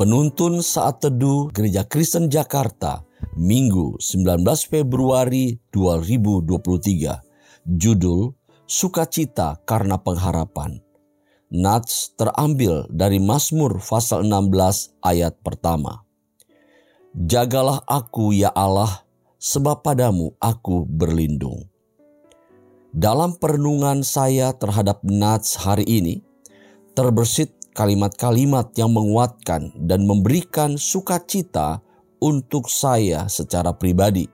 Penuntun Saat Teduh Gereja Kristen Jakarta, Minggu 19 Februari 2023. Judul Sukacita Karena Pengharapan. Nats terambil dari Mazmur pasal 16 ayat pertama. Jagalah aku ya Allah, sebab padamu aku berlindung. Dalam perenungan saya terhadap Nats hari ini, terbersit kalimat-kalimat yang menguatkan dan memberikan sukacita untuk saya secara pribadi.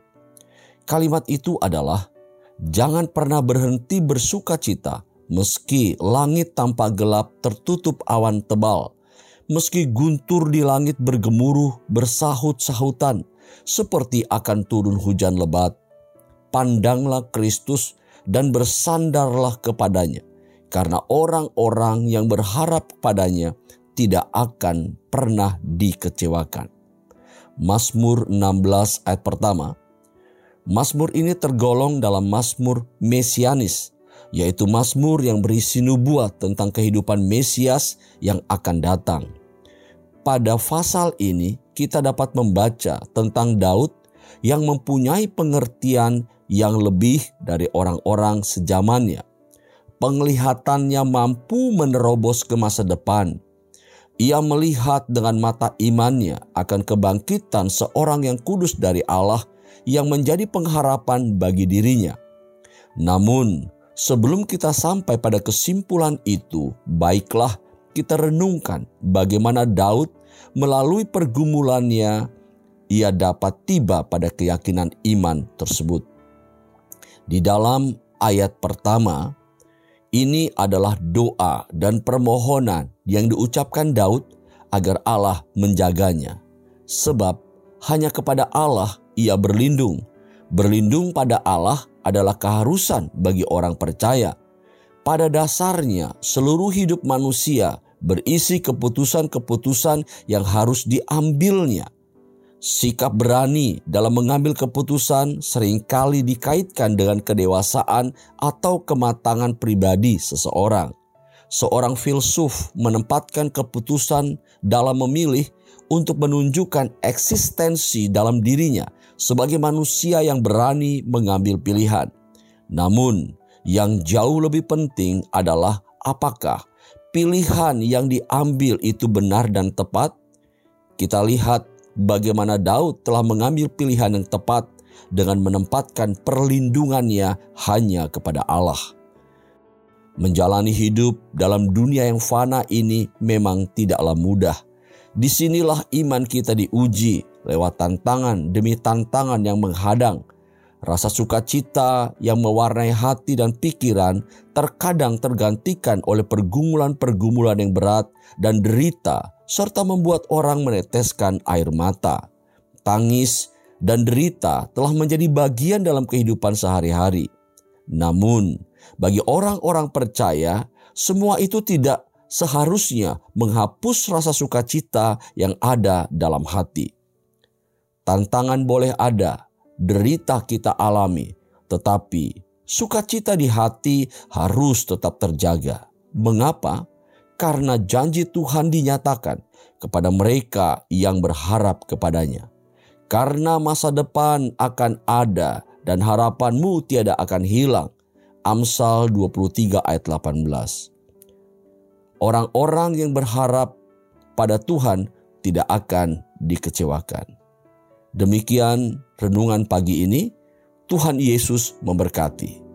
Kalimat itu adalah jangan pernah berhenti bersukacita meski langit tampak gelap tertutup awan tebal, meski guntur di langit bergemuruh bersahut-sahutan seperti akan turun hujan lebat. Pandanglah Kristus dan bersandarlah kepadanya karena orang-orang yang berharap padanya tidak akan pernah dikecewakan. Mazmur 16 ayat pertama. Mazmur ini tergolong dalam Mazmur Mesianis, yaitu Mazmur yang berisi nubuat tentang kehidupan Mesias yang akan datang. Pada pasal ini kita dapat membaca tentang Daud yang mempunyai pengertian yang lebih dari orang-orang sejamannya penglihatannya mampu menerobos ke masa depan. Ia melihat dengan mata imannya akan kebangkitan seorang yang kudus dari Allah yang menjadi pengharapan bagi dirinya. Namun, sebelum kita sampai pada kesimpulan itu, baiklah kita renungkan bagaimana Daud melalui pergumulannya ia dapat tiba pada keyakinan iman tersebut. Di dalam ayat pertama, ini adalah doa dan permohonan yang diucapkan Daud agar Allah menjaganya. Sebab hanya kepada Allah ia berlindung. Berlindung pada Allah adalah keharusan bagi orang percaya. Pada dasarnya, seluruh hidup manusia berisi keputusan-keputusan yang harus diambilnya Sikap berani dalam mengambil keputusan sering kali dikaitkan dengan kedewasaan atau kematangan pribadi seseorang. Seorang filsuf menempatkan keputusan dalam memilih untuk menunjukkan eksistensi dalam dirinya sebagai manusia yang berani mengambil pilihan. Namun, yang jauh lebih penting adalah apakah pilihan yang diambil itu benar dan tepat? Kita lihat bagaimana Daud telah mengambil pilihan yang tepat dengan menempatkan perlindungannya hanya kepada Allah. Menjalani hidup dalam dunia yang fana ini memang tidaklah mudah. Di sinilah iman kita diuji lewat tantangan demi tantangan yang menghadang. Rasa sukacita yang mewarnai hati dan pikiran terkadang tergantikan oleh pergumulan-pergumulan yang berat dan derita serta membuat orang meneteskan air mata. Tangis dan derita telah menjadi bagian dalam kehidupan sehari-hari. Namun, bagi orang-orang percaya, semua itu tidak seharusnya menghapus rasa sukacita yang ada dalam hati. Tantangan boleh ada, derita kita alami, tetapi sukacita di hati harus tetap terjaga. Mengapa? karena janji Tuhan dinyatakan kepada mereka yang berharap kepadanya. Karena masa depan akan ada dan harapanmu tiada akan hilang. Amsal 23 ayat 18. Orang-orang yang berharap pada Tuhan tidak akan dikecewakan. Demikian renungan pagi ini. Tuhan Yesus memberkati.